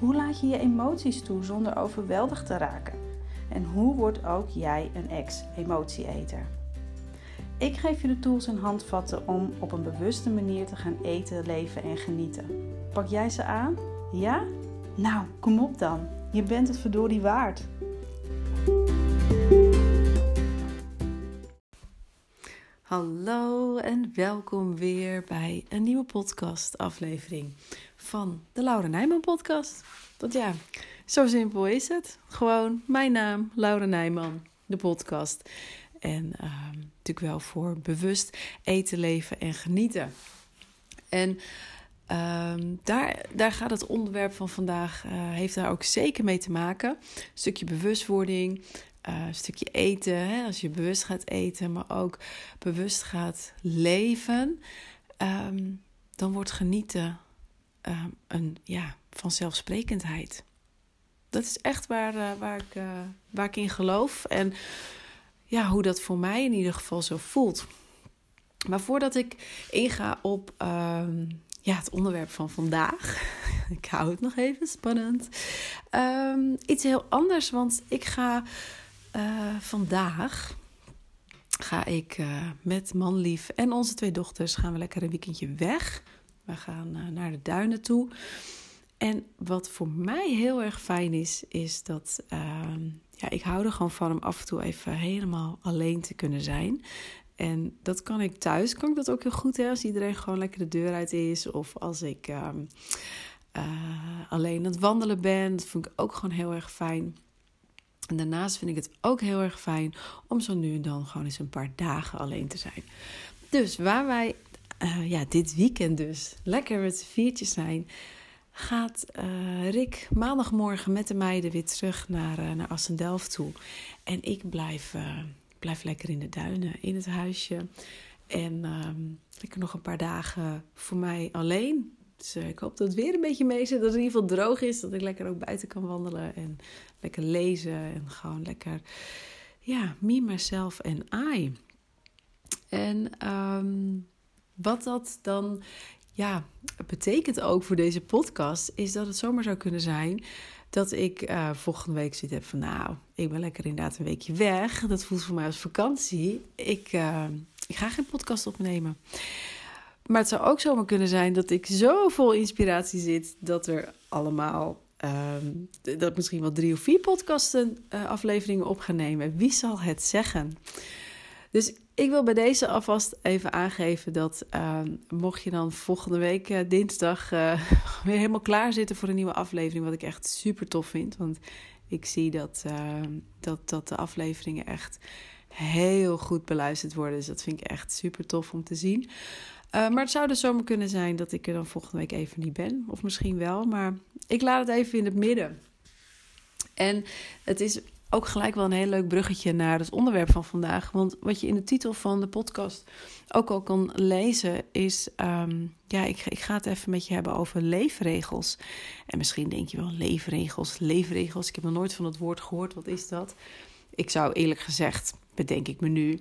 Hoe laat je je emoties toe zonder overweldigd te raken? En hoe wordt ook jij een ex-emotieeter? Ik geef je de tools en handvatten om op een bewuste manier te gaan eten, leven en genieten. Pak jij ze aan? Ja? Nou, kom op dan. Je bent het verdorie waard. Hallo en welkom weer bij een nieuwe podcast aflevering van de Laura Nijman podcast. Want ja, zo simpel is het. Gewoon mijn naam, Laura Nijman, de podcast. En uh, natuurlijk wel voor bewust eten, leven en genieten. En uh, daar, daar gaat het onderwerp van vandaag, uh, heeft daar ook zeker mee te maken. Een stukje bewustwording, een stukje eten, hè, als je bewust gaat eten, maar ook bewust gaat leven, um, dan wordt genieten uh, een ja, vanzelfsprekendheid. Dat is echt waar, uh, waar, ik, waar ik in geloof en ja, hoe dat voor mij in ieder geval zo voelt. Maar voordat ik inga op ehm, ja, het onderwerp van vandaag. ik hou het nog even spannend. Um, iets heel anders, want ik ga uh, vandaag ga ik met manlief en onze twee dochters gaan we lekker een weekendje weg. We gaan uh, naar de duinen toe. En wat voor mij heel erg fijn is, is dat ehm, ja, ik hou er gewoon van om af en toe even helemaal alleen te kunnen zijn. En dat kan ik thuis, kan ik dat ook heel goed hè, als iedereen gewoon lekker de deur uit is. Of als ik uh, uh, alleen aan het wandelen ben, dat vind ik ook gewoon heel erg fijn. En daarnaast vind ik het ook heel erg fijn om zo nu en dan gewoon eens een paar dagen alleen te zijn. Dus waar wij uh, ja, dit weekend dus lekker met z'n zijn, gaat uh, Rick maandagmorgen met de meiden weer terug naar, uh, naar Assendelft toe. En ik blijf, blijf lekker in de duinen, in het huisje. En um, lekker nog een paar dagen voor mij alleen. Dus ik hoop dat het weer een beetje mee. Dat het in ieder geval droog is. Dat ik lekker ook buiten kan wandelen. En lekker lezen. En gewoon lekker, ja, me, myself en I. En um, wat dat dan ja, betekent ook voor deze podcast, is dat het zomaar zou kunnen zijn dat ik uh, volgende week zit heb van nou, ik ben lekker inderdaad een weekje weg. Dat voelt voor mij als vakantie. Ik, uh, ik ga geen podcast opnemen. Maar het zou ook zomaar kunnen zijn dat ik zo vol inspiratie zit dat er allemaal um, dat misschien wel drie of vier podcasten uh, afleveringen op gaan nemen. Wie zal het zeggen? Dus ik wil bij deze alvast even aangeven dat uh, mocht je dan volgende week uh, dinsdag uh, weer helemaal klaar zitten voor een nieuwe aflevering, wat ik echt super tof vind. Want ik zie dat, dat, dat de afleveringen echt heel goed beluisterd worden. Dus dat vind ik echt super tof om te zien. maar het zou dus zomaar kunnen zijn dat ik er dan volgende week even niet ben. Of misschien wel, maar ik laat het even in het midden. En het is ook gelijk wel een heel leuk bruggetje naar het onderwerp van vandaag. Want wat je in de titel van de podcast ook al kan lezen is... Um, ja, ik, ik ga het even met je hebben over leefregels. En misschien denk je wel, leefregels, leefregels. Ik heb nog nooit van het woord gehoord. Wat is dat? Ik zou eerlijk gezegd, bedenk ik me nu...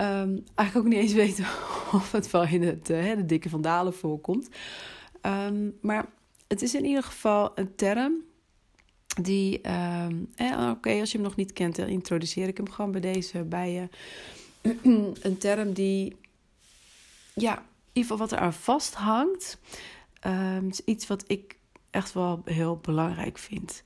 Um, eigenlijk ook niet eens weten of het wel in het, uh, de dikke vandalen voorkomt. Um, maar het is in ieder geval een term die, uh, eh, oké, okay, als je hem nog niet kent, dan introduceer ik hem gewoon bij deze bij je. een term die, ja, in ieder wat er aan vasthangt. Is iets wat ik echt wel heel belangrijk vind.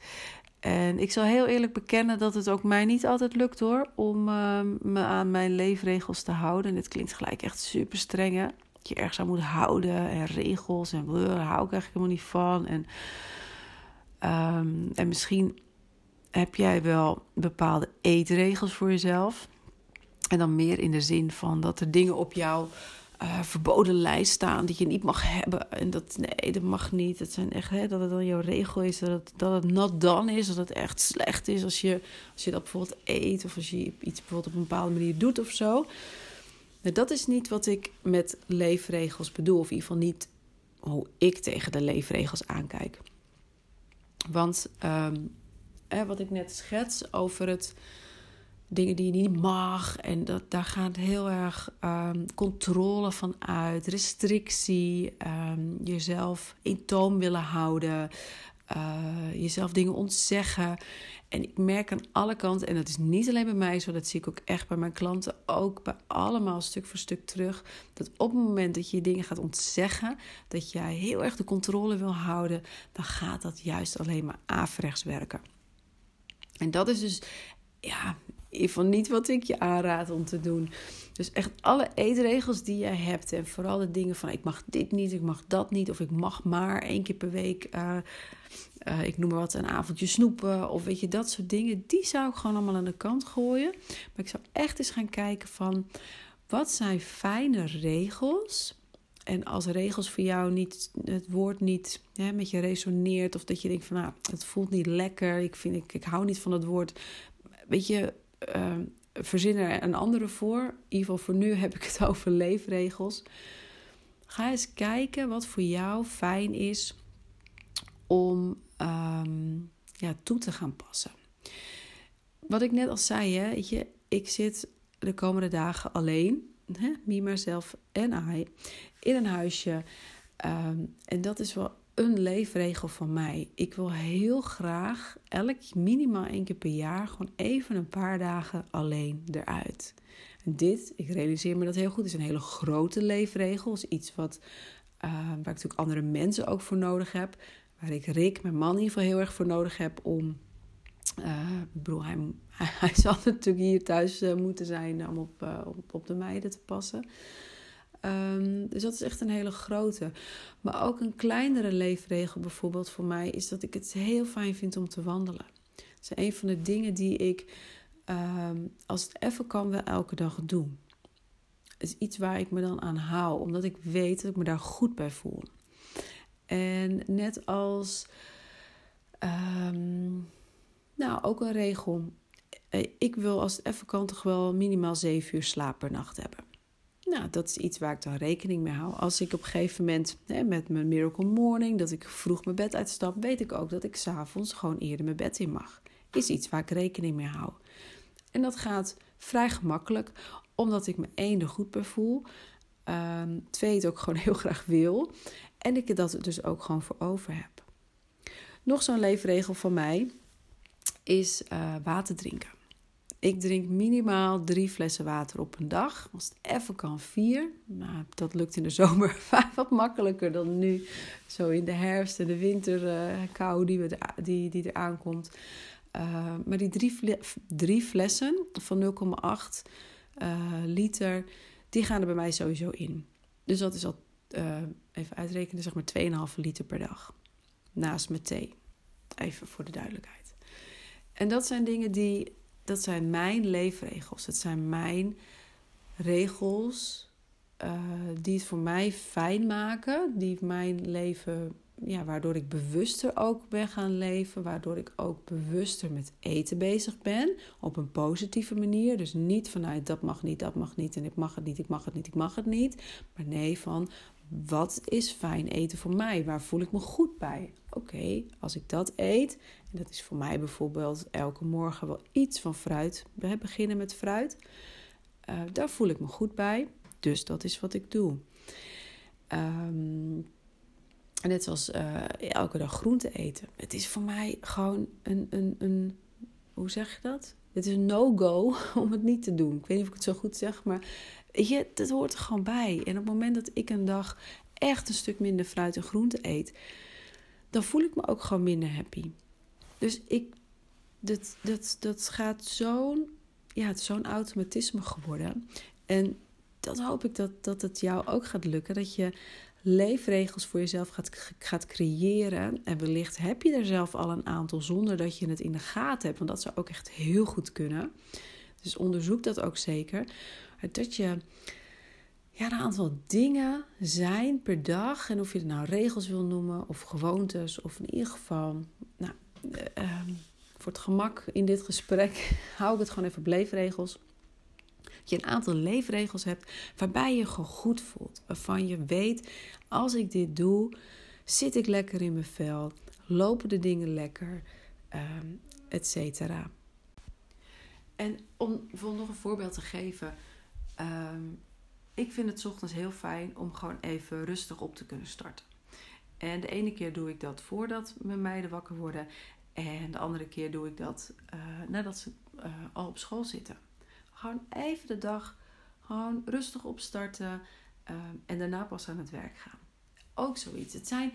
En ik zal heel eerlijk bekennen dat het ook mij niet altijd lukt hoor, om uh, me aan mijn leefregels te houden. En dit klinkt gelijk echt super streng. Dat je ergens aan moet houden en regels en daar hou ik eigenlijk helemaal niet van. En Um, en misschien heb jij wel bepaalde eetregels voor jezelf. En dan meer in de zin van dat er dingen op jou uh, verboden lijst staan die je niet mag hebben. En dat, nee, dat mag niet. Het zijn echt, hè, dat het dan jouw regel is, dat het, dat het not done is, dat het echt slecht is als je, als je dat bijvoorbeeld eet of als je iets bijvoorbeeld op een bepaalde manier doet of zo. Dat is niet wat ik met leefregels bedoel, of in ieder geval niet hoe ik tegen de leefregels aankijk. Want hè, wat ik net schets over het dingen die je niet mag. En dat, daar gaat heel erg um, controle van uit, restrictie, um, jezelf in toom willen houden, uh, jezelf dingen ontzeggen. En ik merk aan alle kanten, en dat is niet alleen bij mij zo, dat zie ik ook echt bij mijn klanten, ook bij allemaal stuk voor stuk terug, dat op het moment dat je dingen gaat ontzeggen, dat jij heel erg de controle wil houden, dan gaat dat juist alleen maar averechts werken. En dat is dus ja, in niet wat ik je aanraad om te doen. Dus echt alle eetregels die jij hebt. En vooral de dingen van ik mag dit niet, ik mag dat niet. Of ik mag maar één keer per week, uh, uh, ik noem maar wat, een avondje snoepen. Of weet je, dat soort dingen. Die zou ik gewoon allemaal aan de kant gooien. Maar ik zou echt eens gaan kijken van wat zijn fijne regels. En als regels voor jou niet, het woord niet hè, met je resoneert. Of dat je denkt van nou, het voelt niet lekker. Ik, vind, ik, ik hou niet van het woord. Weet je, uh, verzin er een andere voor. In ieder geval voor nu heb ik het over leefregels. Ga eens kijken wat voor jou fijn is om um, ja, toe te gaan passen. Wat ik net al zei, hè, weet je, ik zit de komende dagen alleen, hè, me, mezelf en I, in een huisje. Um, en dat is wel een leefregel van mij. Ik wil heel graag elk minimaal één keer per jaar gewoon even een paar dagen alleen eruit. Dit, ik realiseer me dat heel goed, is een hele grote leefregel. Is iets wat, uh, waar ik natuurlijk andere mensen ook voor nodig heb. Waar ik Rick, mijn man, in ieder geval heel erg voor nodig heb om. Uh, hij, hij, zal natuurlijk hier thuis uh, moeten zijn om op, op, op de meiden te passen. Um, dus dat is echt een hele grote. Maar ook een kleinere leefregel bijvoorbeeld voor mij is dat ik het heel fijn vind om te wandelen. Dat is een van de dingen die ik, um, als het even kan, wel elke dag doe. Is iets waar ik me dan aan hou, omdat ik weet dat ik me daar goed bij voel. En net als, um, nou ook een regel. Eh, ik wil als het even kan toch wel minimaal 7 uur slaap per nacht hebben. Nou, dat is iets waar ik dan rekening mee hou. Als ik op een gegeven moment hè, met mijn Miracle Morning, dat ik vroeg mijn bed uitstap, weet ik ook dat ik s'avonds gewoon eerder mijn bed in mag. Is iets waar ik rekening mee hou. En dat gaat vrij gemakkelijk, omdat ik me één er goed bij voel. Um, twee, het ook gewoon heel graag wil. En ik dat dus ook gewoon voor over heb. Nog zo'n leefregel van mij is uh, water drinken. Ik drink minimaal drie flessen water op een dag. Als het even kan, vier. Maar dat lukt in de zomer vaak wat makkelijker dan nu. Zo in de herfst en de winter uh, kou die, we die, die er aankomt. Uh, maar die drie, drie flessen van 0,8 uh, liter, die gaan er bij mij sowieso in. Dus dat is al, uh, even uitrekenen, zeg maar 2,5 liter per dag. Naast mijn thee. Even voor de duidelijkheid. En dat zijn dingen die dat zijn mijn leefregels. Het zijn mijn regels uh, die het voor mij fijn maken. Die mijn leven, ja, waardoor ik bewuster ook ben gaan leven. Waardoor ik ook bewuster met eten bezig ben. Op een positieve manier. Dus niet vanuit dat mag niet, dat mag niet. En ik mag het niet, ik mag het niet, ik mag het niet. Maar nee, van wat is fijn eten voor mij? Waar voel ik me goed bij? Oké, als ik dat eet, en dat is voor mij bijvoorbeeld elke morgen wel iets van fruit, we beginnen met fruit, uh, daar voel ik me goed bij. Dus dat is wat ik doe. Um, net zoals uh, elke dag groente eten. Het is voor mij gewoon een, een, een hoe zeg je dat? Het is no-go om het niet te doen. Ik weet niet of ik het zo goed zeg, maar je, dat hoort er gewoon bij. En op het moment dat ik een dag echt een stuk minder fruit en groente eet, dan voel ik me ook gewoon minder happy. Dus ik, dat, dat, dat gaat zo'n ja, zo'n automatisme geworden. En dat hoop ik dat, dat het jou ook gaat lukken. Dat je leefregels voor jezelf gaat, gaat creëren. En wellicht heb je er zelf al een aantal zonder dat je het in de gaten hebt. Want dat zou ook echt heel goed kunnen. Dus onderzoek dat ook zeker. Dat je ja, een aantal dingen zijn per dag. En of je het nou regels wil noemen of gewoontes, of in ieder geval, nou, uh, voor het gemak in dit gesprek hou ik het gewoon even op leefregels. Je een aantal leefregels hebt waarbij je gewoon goed voelt. Waarvan je weet, als ik dit doe, zit ik lekker in mijn vel, lopen de dingen lekker, um, et cetera. En om nog een voorbeeld te geven. Um, ik vind het ochtends heel fijn om gewoon even rustig op te kunnen starten. En de ene keer doe ik dat voordat mijn meiden wakker worden. En de andere keer doe ik dat uh, nadat ze uh, al op school zitten. Gewoon even de dag gewoon rustig opstarten. Uh, en daarna pas aan het werk gaan. Ook zoiets. Het zijn,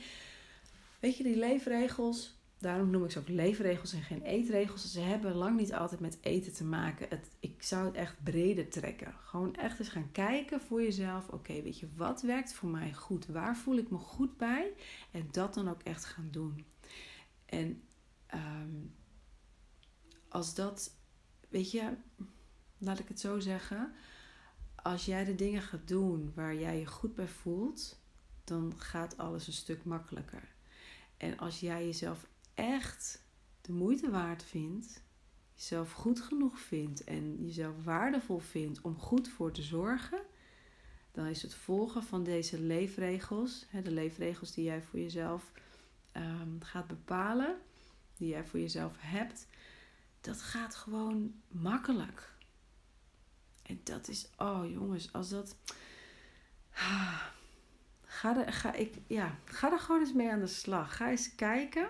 weet je, die leefregels daarom noem ik ze ook leefregels en geen eetregels. Ze hebben lang niet altijd met eten te maken. Het, ik zou het echt breder trekken. Gewoon echt eens gaan kijken voor jezelf. Oké, weet je, wat werkt voor mij goed? Waar voel ik me goed bij? En dat dan ook echt gaan doen. En um, als dat, weet je, laat ik het zo zeggen. Als jij de dingen gaat doen waar jij je goed bij voelt, dan gaat alles een stuk makkelijker. En als jij jezelf echt de moeite waard vindt, jezelf goed genoeg vindt en jezelf waardevol vindt om goed voor te zorgen, dan is het volgen van deze leefregels, de leefregels die jij voor jezelf ehm, gaat bepalen, die jij voor jezelf hebt, dat gaat gewoon makkelijk. En dat is, oh jongens, als dat. Ga er, ga, ik, ja, ga er gewoon eens mee aan de slag. Ga eens kijken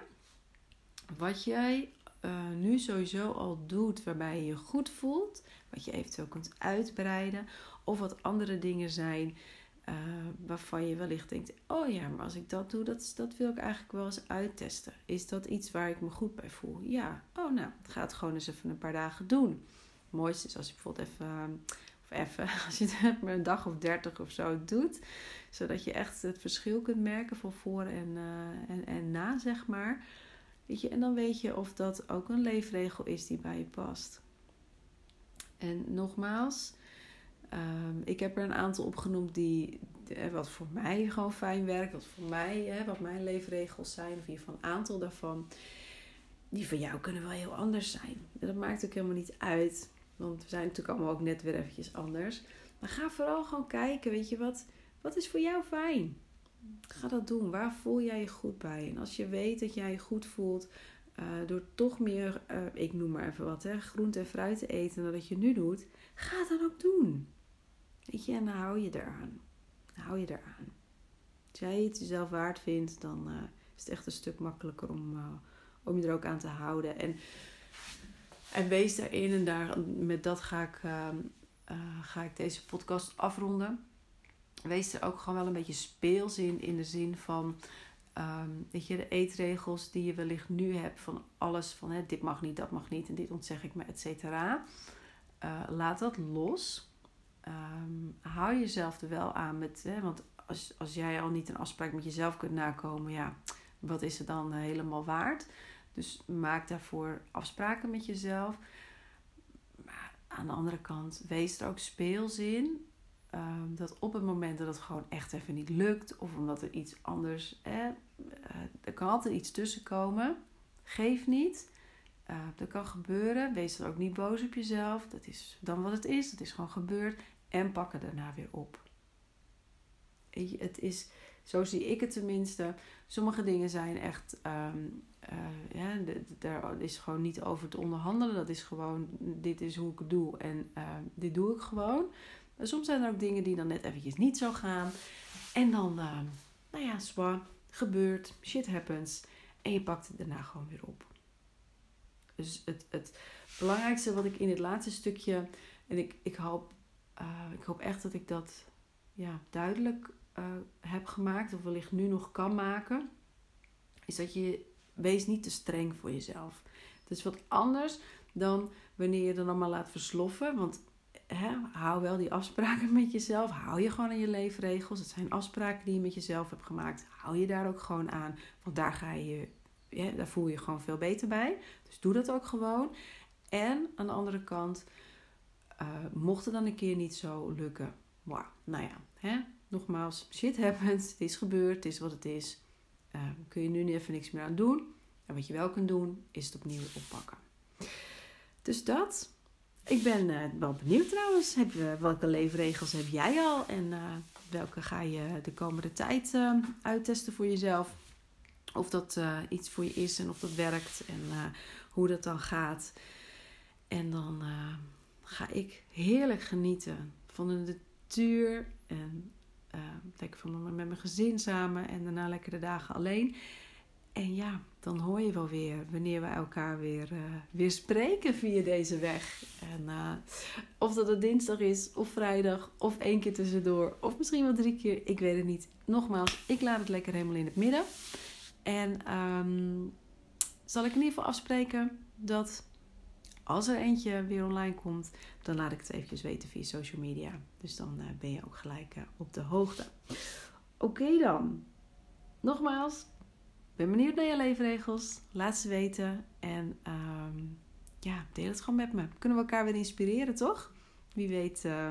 wat jij uh, nu sowieso al doet waarbij je je goed voelt, wat je eventueel kunt uitbreiden, of wat andere dingen zijn uh, waarvan je wellicht denkt: oh ja, maar als ik dat doe, dat, dat wil ik eigenlijk wel eens uittesten. Is dat iets waar ik me goed bij voel? Ja, oh nou, ga het gewoon eens even een paar dagen doen. Mooiste is als je bijvoorbeeld even, of even, als je het met een dag of dertig of zo doet, zodat je echt het verschil kunt merken van voor en, uh, en, en na, zeg maar. Weet je, en dan weet je of dat ook een leefregel is die bij je past. En nogmaals, um, ik heb er een aantal opgenoemd die, eh, wat voor mij gewoon fijn werkt, wat voor mij, hè, wat mijn leefregels zijn, of in ieder een aantal daarvan. Die van jou kunnen wel heel anders zijn. Dat maakt ook helemaal niet uit, want we zijn natuurlijk allemaal ook net weer eventjes anders. Maar ga vooral gewoon kijken, weet je, wat, wat is voor jou fijn? Ga dat doen. Waar voel jij je goed bij? En als je weet dat jij je goed voelt uh, door toch meer, uh, ik noem maar even wat, hè, groente en fruit te eten dan dat je nu doet, ga dan ook doen. Weet je, en dan hou je eraan. Dan hou je eraan. Als jij het jezelf waard vindt, dan uh, is het echt een stuk makkelijker om, om je er ook aan te houden. En, en wees daarin en daar, met dat ga ik, ga ik deze podcast afronden wees er ook gewoon wel een beetje speels in. In de zin van, um, weet je, de eetregels die je wellicht nu hebt. Van alles van, hè, dit mag niet, dat mag niet en dit ontzeg ik me, et cetera. Uh, laat dat los. Um, hou jezelf er wel aan met, hè, want als, als jij al niet een afspraak met jezelf kunt nakomen, ja, wat is het dan uh, helemaal waard? Dus maak daarvoor afspraken met jezelf. Maar aan de andere kant, wees er ook speels in. Ehm, dat op het moment dat het gewoon echt even niet lukt, of omdat er iets anders, eh, er kan altijd iets tussenkomen. Geef niet. Uh, dat kan gebeuren. Wees dan ook niet boos op jezelf. Dat is dan wat het is. Dat is gewoon gebeurd. En pak het daarna weer op. Het is, zo zie ik het tenminste. Sommige dingen zijn echt, um, ja, daar is gewoon niet over te onderhandelen. Dat is gewoon, dit is hoe ik het doe en ehm, dit doe ik gewoon. Maar soms zijn er ook dingen die dan net eventjes niet zo gaan. En dan, uh, nou ja, zwaar, gebeurt, shit happens. En je pakt het daarna gewoon weer op. Dus het, het belangrijkste wat ik in dit laatste stukje, en ik, ik, hoop, uh, ik hoop echt dat ik dat ja, duidelijk uh, heb gemaakt, of wellicht nu nog kan maken, is dat je, wees niet te streng voor jezelf. Het is wat anders dan wanneer je dan allemaal laat versloffen. Want hè, hou wel die afspraken met jezelf. Hou je gewoon aan je leefregels. Het zijn afspraken die je met jezelf hebt gemaakt. Hou je daar ook gewoon aan. Want daar, ga je, ja, daar voel je je gewoon veel beter bij. Dus doe dat ook gewoon. En aan de andere kant, uh, mocht het dan een keer niet zo lukken. Nou ja, hè, nogmaals, shit happens, het is gebeurd, het is wat het is. Uh, kun je nu even niks meer aan doen. En wat je wel kunt doen, is het opnieuw oppakken. Dus dat. Ik ben uh, wel benieuwd trouwens. Welke leefregels heb jij al? En welke ga je de komende tijd uittesten voor jezelf? Of dat iets voor je is en of dat werkt en hoe dat dan gaat. En dan ga ik heerlijk genieten van de natuur en uh, lekker van met mijn gezin samen en daarna lekker de dagen alleen. En ja, dan hoor je wel weer wanneer we elkaar weer, uh, weer spreken via deze weg. En uh, of dat het dinsdag is, of vrijdag, of één keer tussendoor, of misschien wel drie keer, ik weet het niet. Nogmaals, ik laat het lekker helemaal in het midden. En um, zal ik in ieder geval afspreken dat als er eentje weer online komt, dan laat ik het eventjes weten via social media. Dus dan uh, ben je ook gelijk uh, op de hoogte. Oké dan. Nogmaals, ben benieuwd naar je leefregels. Laat ze weten. En um, ja, deel het gewoon met me. Kunnen we elkaar weer inspireren, toch? Wie weet, uh,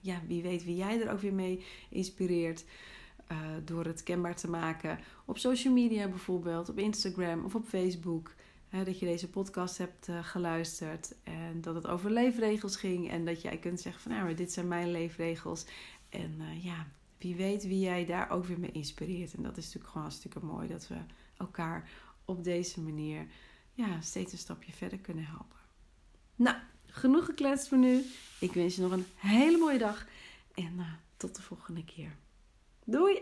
ja, wie weet wie jij er ook weer mee inspireert. door het kenbaar te maken op social media bijvoorbeeld, op Instagram of op Facebook dat je deze podcast hebt uh, geluisterd en dat het over leefregels ging. En dat jij kunt zeggen van nou, maar dit zijn mijn leefregels. En uh, ja, wie weet wie jij daar ook weer mee inspireert. En dat is natuurlijk gewoon hartstikke mooi dat we elkaar op deze manier ja, steeds een stapje verder kunnen helpen. Nou, genoeg gekletst voor nu. Ik wens je nog een hele mooie dag en uh, tot de volgende keer. Doei!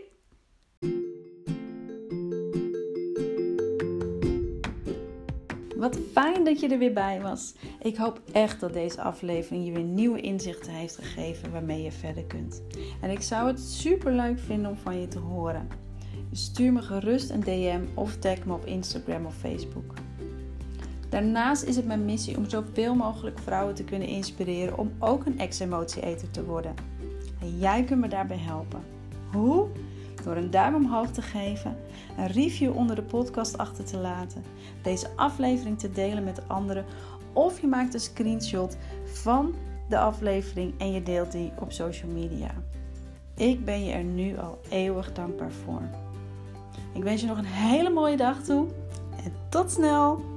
Wat fijn dat je er weer bij was. Ik hoop echt dat deze aflevering je weer nieuwe inzichten heeft gegeven waarmee je verder kunt. En ik zou het super leuk vinden om van je te horen. Stuur me gerust een DM of tag me op Instagram of Facebook. Daarnaast is het mijn missie om zoveel mogelijk vrouwen te kunnen inspireren om ook een ex-emotie-eter te worden. En jij kunt me daarbij helpen. Hoe? Door een duim omhoog te geven, een review onder de podcast achter te laten, deze aflevering te delen met anderen of je maakt een screenshot van de aflevering en je deelt die op social media. Ik ben je er nu al eeuwig dankbaar voor. Ik wens je nog een hele mooie dag toe en tot snel!